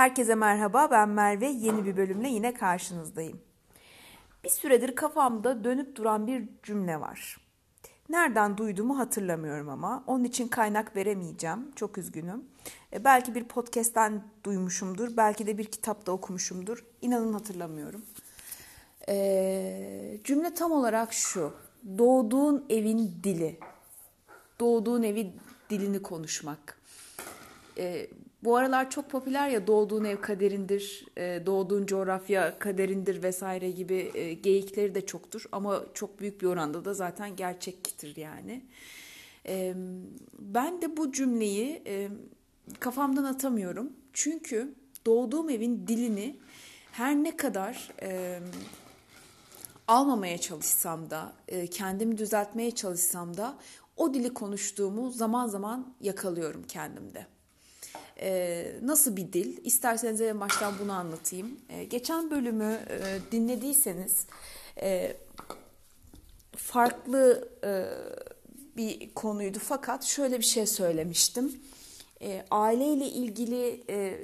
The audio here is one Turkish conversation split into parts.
Herkese merhaba, ben Merve. Yeni bir bölümle yine karşınızdayım. Bir süredir kafamda dönüp duran bir cümle var. Nereden duyduğumu hatırlamıyorum ama onun için kaynak veremeyeceğim. Çok üzgünüm. E, belki bir podcast'ten duymuşumdur, belki de bir kitapta okumuşumdur. İnanın hatırlamıyorum. E, cümle tam olarak şu. Doğduğun evin dili. Doğduğun evin dilini konuşmak. E, bu aralar çok popüler ya doğduğun ev kaderindir, e, doğduğun coğrafya kaderindir vesaire gibi e, geyikleri de çoktur. Ama çok büyük bir oranda da zaten gerçektir yani. E, ben de bu cümleyi kafamdan atamıyorum. Çünkü doğduğum evin dilini her ne kadar almamaya çalışsam da, kendimi düzeltmeye çalışsam da o dili konuştuğumu zaman zaman yakalıyorum kendimde. Ee, nasıl bir dil? İsterseniz en baştan bunu anlatayım. Ee, geçen bölümü e, dinlediyseniz e, farklı e, bir konuydu fakat şöyle bir şey söylemiştim. E, aileyle ilgili e,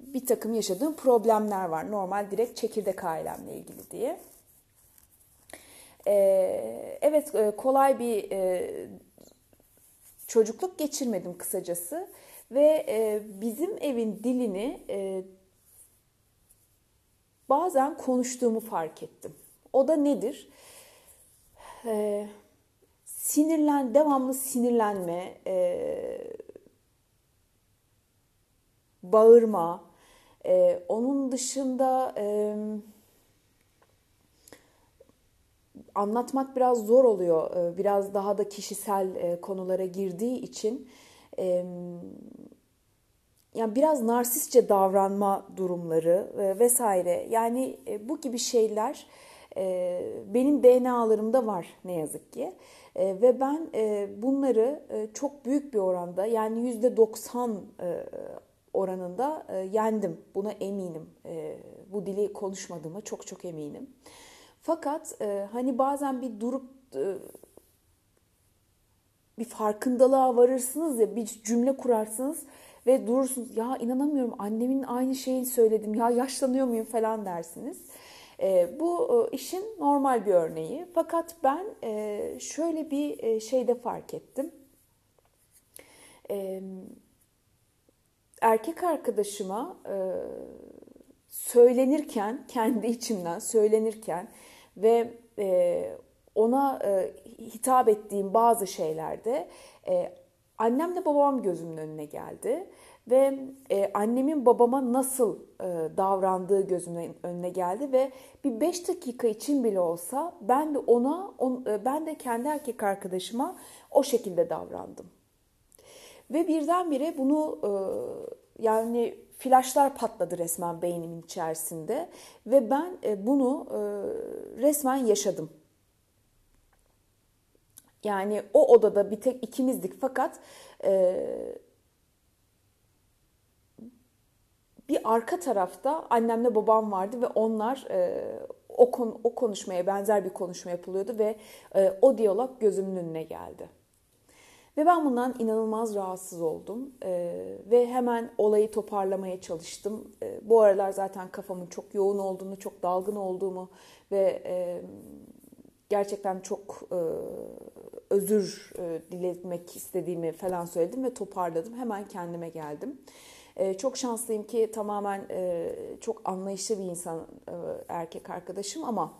bir takım yaşadığım problemler var. Normal direkt çekirdek ailemle ilgili diye. E, evet e, kolay bir e, çocukluk geçirmedim kısacası. Ve e, bizim evin dilini e, bazen konuştuğumu fark ettim. O da nedir? E, sinirlen, devamlı sinirlenme, e, bağırma, e, onun dışında e, anlatmak biraz zor oluyor. E, biraz daha da kişisel e, konulara girdiği için yani biraz narsistçe davranma durumları vesaire. Yani e, bu gibi şeyler e, benim DNA'larımda var ne yazık ki. E, ve ben bunları çok büyük bir oranda yani yüzde 90 oranında yendim. Buna eminim. Bu dili konuşmadığıma çok çok eminim. Fakat hani bazen bir durup bir farkındalığa varırsınız ya bir cümle kurarsınız ve durursunuz ya inanamıyorum annemin aynı şeyini söyledim ya yaşlanıyor muyum falan dersiniz. E, bu e, işin normal bir örneği fakat ben e, şöyle bir e, şeyde fark ettim. E, erkek arkadaşıma e, söylenirken kendi içimden söylenirken ve e, ona e, hitap ettiğim bazı şeylerde e, annemle babam gözümün önüne geldi ve e, annemin babama nasıl e, davrandığı gözümün önüne geldi ve bir beş dakika için bile olsa ben de ona on, e, ben de kendi erkek arkadaşıma o şekilde davrandım. Ve birdenbire bunu e, yani flaşlar patladı resmen beynimin içerisinde ve ben e, bunu e, resmen yaşadım. Yani o odada bir tek ikimizdik fakat e, bir arka tarafta annemle babam vardı ve onlar e, o, konu, o konuşmaya benzer bir konuşma yapılıyordu ve e, o diyalog gözümün önüne geldi. Ve ben bundan inanılmaz rahatsız oldum e, ve hemen olayı toparlamaya çalıştım. E, bu aralar zaten kafamın çok yoğun olduğunu, çok dalgın olduğumu ve e, gerçekten çok e, özür e, diletmek istediğimi falan söyledim ve toparladım. Hemen kendime geldim. E, çok şanslıyım ki tamamen e, çok anlayışlı bir insan e, erkek arkadaşım ama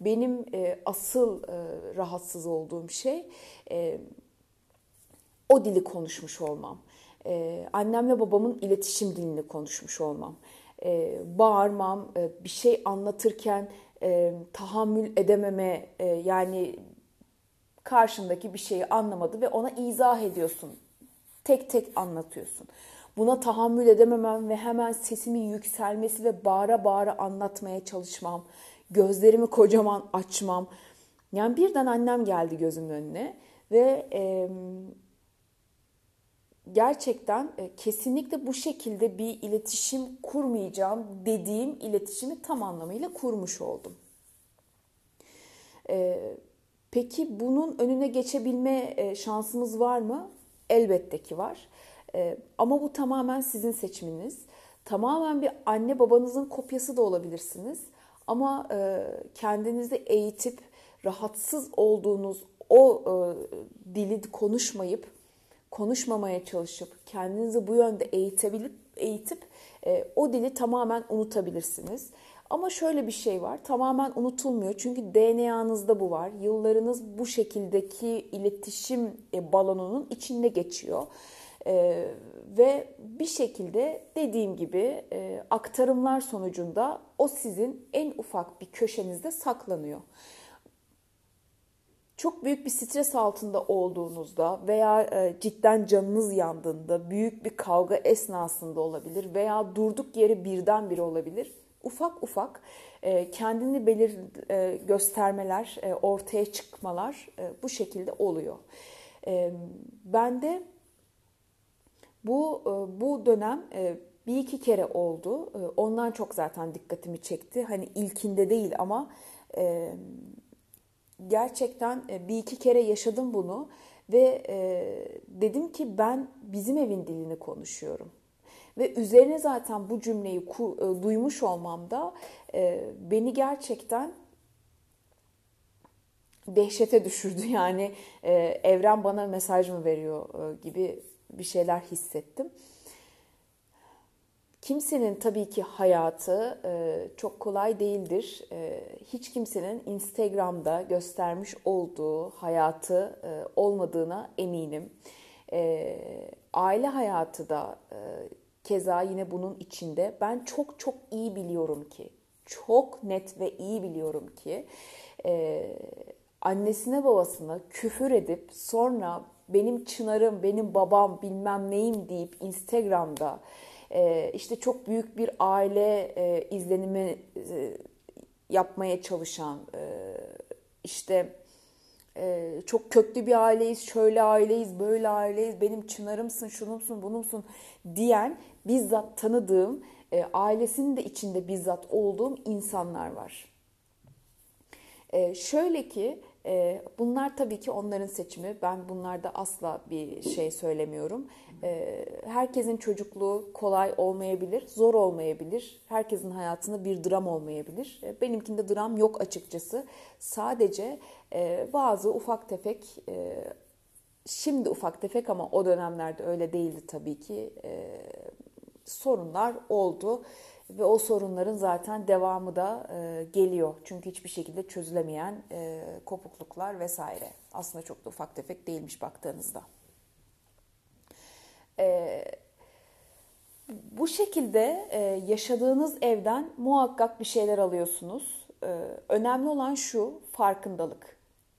benim e, asıl e, rahatsız olduğum şey e, o dili konuşmuş olmam. E, annemle babamın iletişim dilini konuşmuş olmam. E, bağırmam, e, bir şey anlatırken e, tahammül edememe e, yani karşındaki bir şeyi anlamadı ve ona izah ediyorsun. Tek tek anlatıyorsun. Buna tahammül edememem ve hemen sesimin yükselmesi ve bağıra bağıra anlatmaya çalışmam. Gözlerimi kocaman açmam. Yani birden annem geldi gözümün önüne ve e, gerçekten e, kesinlikle bu şekilde bir iletişim kurmayacağım dediğim iletişimi tam anlamıyla kurmuş oldum. E, peki bunun önüne geçebilme e, şansımız var mı? Elbette ki var. E, ama bu tamamen sizin seçiminiz. Tamamen bir anne babanızın kopyası da olabilirsiniz. Ama e, kendinizi eğitip rahatsız olduğunuz o e, dili konuşmayıp konuşmamaya çalışıp kendinizi bu yönde eğitebilip eğitip e, o dili tamamen unutabilirsiniz. Ama şöyle bir şey var. Tamamen unutulmuyor. Çünkü DNA'nızda bu var. Yıllarınız bu şekildeki iletişim e, balonunun içinde geçiyor. Ee, ve bir şekilde dediğim gibi e, aktarımlar sonucunda o sizin en ufak bir köşenizde saklanıyor. Çok büyük bir stres altında olduğunuzda veya e, cidden canınız yandığında, büyük bir kavga esnasında olabilir veya durduk yere birdenbire olabilir ufak ufak e, kendini belir e, göstermeler, ortaya çıkmalar bu şekilde oluyor. Ben de bu bu dönem bir iki kere oldu. Ondan çok zaten dikkatimi çekti. Hani ilkinde değil ama gerçekten bir iki kere yaşadım bunu ve dedim ki ben bizim evin dilini konuşuyorum. Ve üzerine zaten bu cümleyi e, duymuş olmam da e, beni gerçekten dehşete düşürdü. Yani e, evren bana mesaj mı veriyor gibi bir şeyler hissettim. Kimsenin tabii ki hayatı çok kolay değildir. Hiç kimsenin Instagram'da göstermiş olduğu hayatı olmadığına eminim. Aile hayatı da Keza yine bunun içinde ben çok çok iyi biliyorum ki, çok net ve iyi biliyorum ki e, annesine babasına küfür edip sonra benim çınarım, benim babam bilmem neyim deyip Instagram'da e, işte çok büyük bir aile e, izlenimi e, yapmaya çalışan e, işte ee, çok köklü bir aileyiz, şöyle aileyiz, böyle aileyiz, benim çınarımsın, şunumsun, bunumsun diyen bizzat tanıdığım, e, ailesinin de içinde bizzat olduğum insanlar var. E, şöyle ki e, bunlar tabii ki onların seçimi. Ben bunlarda asla bir şey söylemiyorum. E, herkesin çocukluğu kolay olmayabilir, zor olmayabilir. Herkesin hayatında bir dram olmayabilir. E, benimkinde dram yok açıkçası. Sadece e, bazı ufak tefek, e, şimdi ufak tefek ama o dönemlerde öyle değildi tabii ki. E, sorunlar oldu ve o sorunların zaten devamı da e, geliyor. Çünkü hiçbir şekilde çözülemeyen e, kopukluklar vesaire. Aslında çok da ufak tefek değilmiş baktığınızda. E, bu şekilde e, yaşadığınız evden muhakkak bir şeyler alıyorsunuz. E, önemli olan şu farkındalık.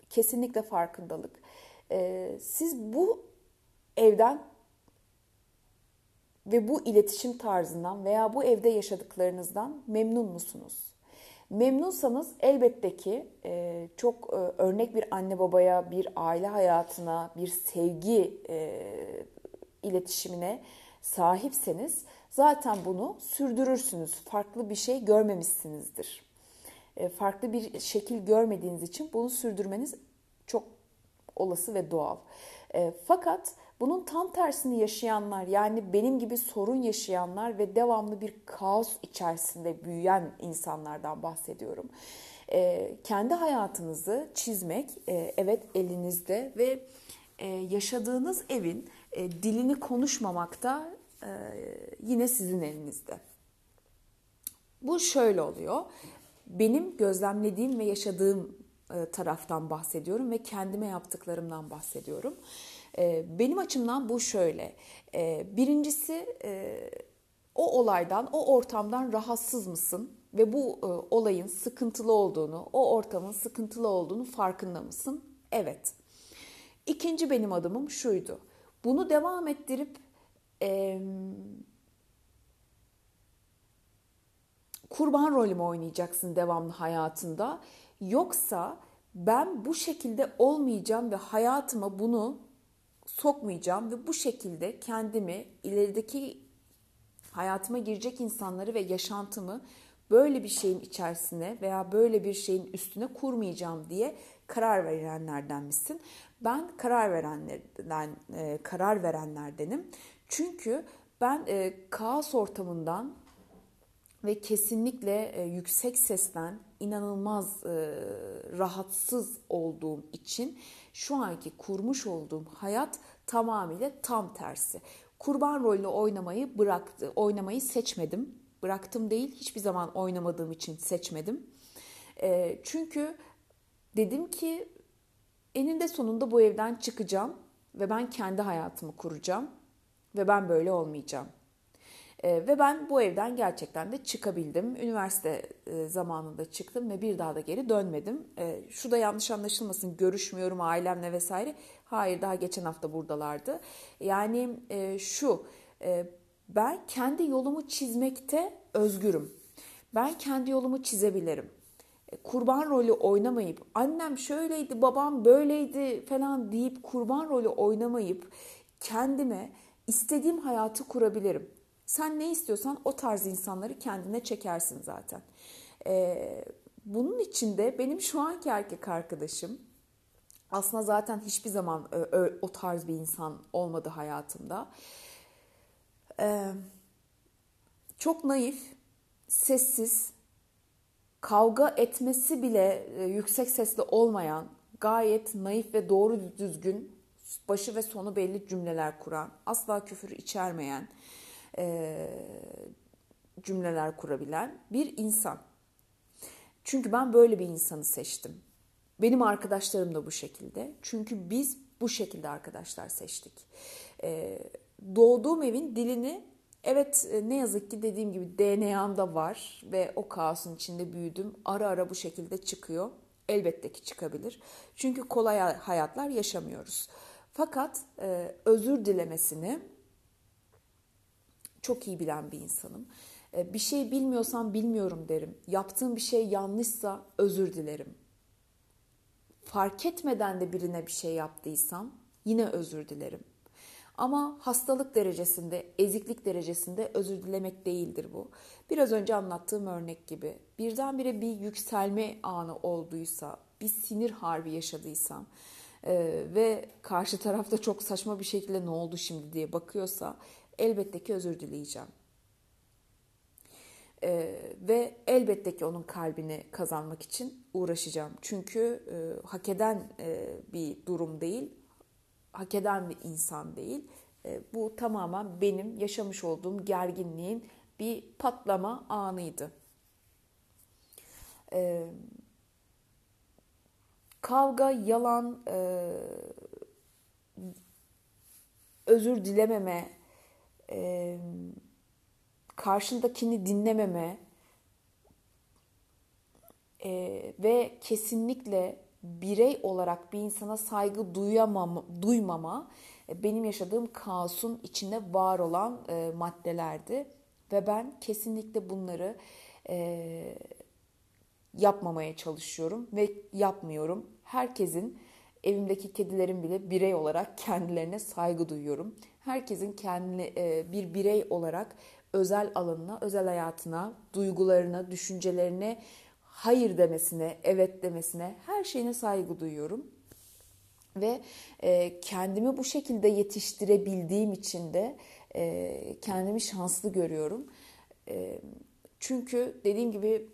Kesinlikle farkındalık. E, siz bu evden ve bu iletişim tarzından veya bu evde yaşadıklarınızdan memnun musunuz? Memnunsanız elbette ki e, çok e, örnek bir anne babaya, bir aile hayatına, bir sevgi e, iletişimine sahipseniz zaten bunu sürdürürsünüz. Farklı bir şey görmemişsinizdir. Farklı bir şekil görmediğiniz için bunu sürdürmeniz çok olası ve doğal. Fakat bunun tam tersini yaşayanlar yani benim gibi sorun yaşayanlar ve devamlı bir kaos içerisinde büyüyen insanlardan bahsediyorum. E, kendi hayatınızı çizmek e, evet elinizde ve e, yaşadığınız evin e, dilini konuşmamakta e, yine sizin elinizde. Bu şöyle oluyor. Benim gözlemlediğim ve yaşadığım e, taraftan bahsediyorum ve kendime yaptıklarımdan bahsediyorum. Ee, benim açımdan bu şöyle. Ee, birincisi e, o olaydan, o ortamdan rahatsız mısın? Ve bu e, olayın sıkıntılı olduğunu, o ortamın sıkıntılı olduğunu farkında mısın? Evet. İkinci benim adımım şuydu. Bunu devam ettirip kurban rolümü oynayacaksın devamlı hayatında. Yoksa ben bu şekilde olmayacağım ve hayatıma bunu sokmayacağım ve bu şekilde kendimi ilerideki hayatıma girecek insanları ve yaşantımı böyle bir şeyin içerisine veya böyle bir şeyin üstüne kurmayacağım diye karar verenlerden misin? Ben karar verenlerden e, karar verenlerdenim. Çünkü Ben e, kaos ortamından ve kesinlikle e, yüksek sesten inanılmaz e, rahatsız olduğum için şu anki kurmuş olduğum hayat tamamıyla tam tersi. Kurban rolünü oynamayı bıraktı, oynamayı seçmedim. Bıraktım değil, hiçbir zaman oynamadığım için seçmedim. E, çünkü dedim ki eninde sonunda bu evden çıkacağım ve ben kendi hayatımı kuracağım ve ben böyle olmayacağım. E, ve ben bu evden gerçekten de çıkabildim. Üniversite e, zamanında çıktım ve bir daha da geri dönmedim. E, şu da yanlış anlaşılmasın, görüşmüyorum ailemle vesaire. Hayır, daha geçen hafta buradalardı. Yani e, şu, e, ben kendi yolumu çizmekte özgürüm. Ben kendi yolumu çizebilirim. E, kurban rolü oynamayıp annem şöyleydi, babam böyleydi falan deyip kurban rolü oynamayıp kendime istediğim hayatı kurabilirim. Sen ne istiyorsan o tarz insanları kendine çekersin zaten. Ee, bunun içinde benim şu anki erkek arkadaşım aslında zaten hiçbir zaman o tarz bir insan olmadı hayatımda. Ee, çok naif, sessiz, kavga etmesi bile e, yüksek sesli olmayan, gayet naif ve doğru düzgün, başı ve sonu belli cümleler kuran, asla küfür içermeyen, e, cümleler kurabilen bir insan. Çünkü ben böyle bir insanı seçtim. Benim arkadaşlarım da bu şekilde. Çünkü biz bu şekilde arkadaşlar seçtik. E, doğduğum evin dilini evet e, ne yazık ki dediğim gibi DNA'mda var ve o kaosun içinde büyüdüm. Ara ara bu şekilde çıkıyor. Elbette ki çıkabilir. Çünkü kolay hayatlar yaşamıyoruz. Fakat e, özür dilemesini çok iyi bilen bir insanım. E, bir şey bilmiyorsam bilmiyorum derim. Yaptığım bir şey yanlışsa özür dilerim. Fark etmeden de birine bir şey yaptıysam yine özür dilerim. Ama hastalık derecesinde, eziklik derecesinde özür dilemek değildir bu. Biraz önce anlattığım örnek gibi birdenbire bir yükselme anı olduysa, bir sinir harbi yaşadıysam e, ve karşı tarafta çok saçma bir şekilde ne oldu şimdi diye bakıyorsa elbette ki özür dileyeceğim. Ee, ve elbette ki onun kalbini kazanmak için uğraşacağım. Çünkü e, hak eden e, bir durum değil, hak eden bir insan değil. E, bu tamamen benim yaşamış olduğum gerginliğin bir patlama anıydı. E, kavga, yalan, e, özür dilememe, e, karşındakini dinlememe e, ve kesinlikle birey olarak bir insana saygı duyamam, duymama e, benim yaşadığım kaosun içinde var olan e, maddelerdi. Ve ben kesinlikle bunları e, yapmamaya çalışıyorum ve yapmıyorum. Herkesin evimdeki kedilerin bile birey olarak kendilerine saygı duyuyorum. Herkesin kendi e, bir birey olarak özel alanına, özel hayatına, duygularına, düşüncelerine hayır demesine, evet demesine, her şeyine saygı duyuyorum. Ve e, kendimi bu şekilde yetiştirebildiğim için de e, kendimi şanslı görüyorum. Çünkü dediğim gibi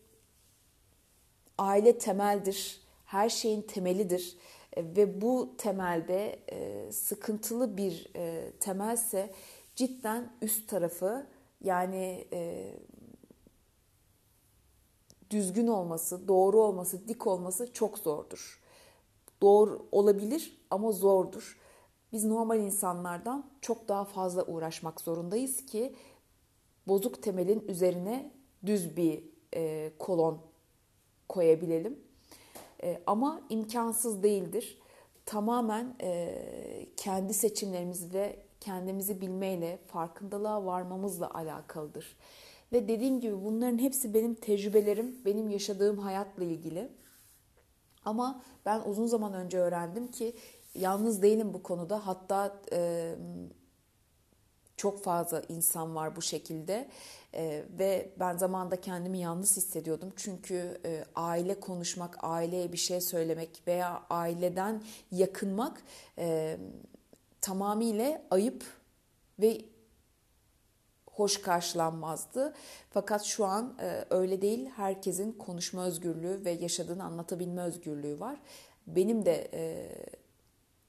aile temeldir, her şeyin temelidir. E, ve bu temelde e, sıkıntılı bir e, temelse cidden üst tarafı yani düzgün olması, doğru olması, dik olması çok zordur. Doğru olabilir ama zordur. Biz normal insanlardan çok daha fazla uğraşmak zorundayız ki bozuk temelin üzerine düz bir kolon koyabilelim. E, ama imkansız değildir. Tamamen e, kendi seçimlerimiz ve kendimizi bilmeyle, farkındalığa varmamızla alakalıdır. Ve dediğim gibi bunların hepsi benim tecrübelerim, benim yaşadığım hayatla ilgili. Ama ben uzun zaman önce öğrendim ki yalnız değilim bu konuda. Hatta çok fazla insan var bu şekilde e, ve ben zamanında kendimi yalnız hissediyordum çünkü e, aile konuşmak, aileye bir şey söylemek veya aileden yakınmak e, tamamıyla ayıp ve hoş karşılanmazdı. Fakat şu an e, öyle değil. Herkesin konuşma özgürlüğü ve yaşadığını anlatabilme özgürlüğü var. Benim de e,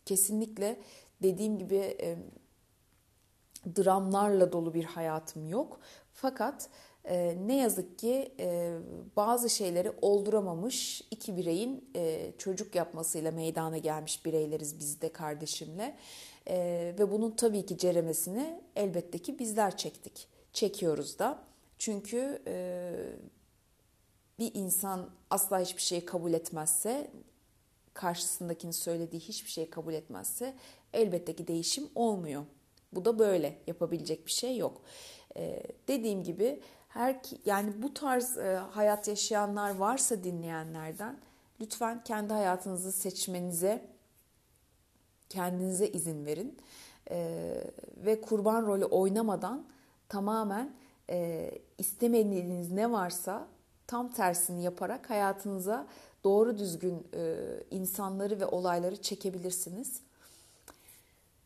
kesinlikle dediğim gibi e, dramlarla dolu bir hayatım yok. Fakat e, ne yazık ki e, bazı şeyleri olduramamış iki bireyin e, çocuk yapmasıyla meydana gelmiş bireyleriz biz de kardeşimle. E, ve bunun tabii ki ceremesini elbette ki bizler çektik. Çekiyoruz da. Çünkü e, bir insan asla hiçbir şeyi kabul etmezse, karşısındakinin söylediği hiçbir şeyi kabul etmezse elbette ki değişim olmuyor. Bu da böyle yapabilecek bir şey yok. Ee, dediğim gibi her yani bu tarz e, hayat yaşayanlar varsa dinleyenlerden lütfen kendi hayatınızı seçmenize kendinize izin verin ee, ve kurban rolü oynamadan tamamen e, istemediğiniz ne varsa tam tersini yaparak hayatınıza doğru düzgün e, insanları ve olayları çekebilirsiniz.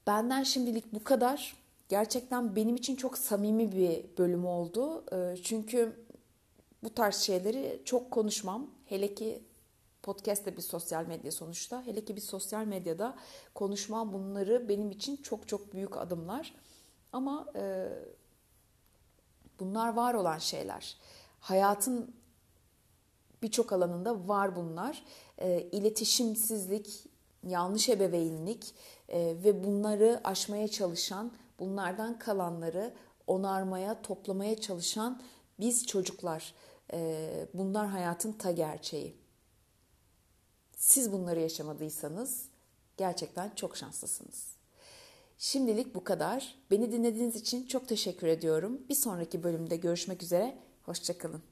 Benden şimdilik bu kadar. Gerçekten benim için çok samimi bir bölüm oldu. E, çünkü bu tarz şeyleri çok konuşmam. Hele ki podcast de bir sosyal medya sonuçta. Hele ki bir sosyal medyada konuşmam bunları benim için çok çok büyük adımlar. Ama e, bunlar var olan şeyler. Hayatın birçok alanında var bunlar. E, iletişimsizlik, yanlış ebeveynlik e, ve bunları aşmaya çalışan, bunlardan kalanları onarmaya, toplamaya çalışan biz çocuklar. E, bunlar hayatın ta gerçeği. Siz bunları yaşamadıysanız gerçekten çok şanslısınız. Şimdilik bu kadar. Beni dinlediğiniz için çok teşekkür ediyorum. Bir sonraki bölümde görüşmek üzere. Hoşçakalın.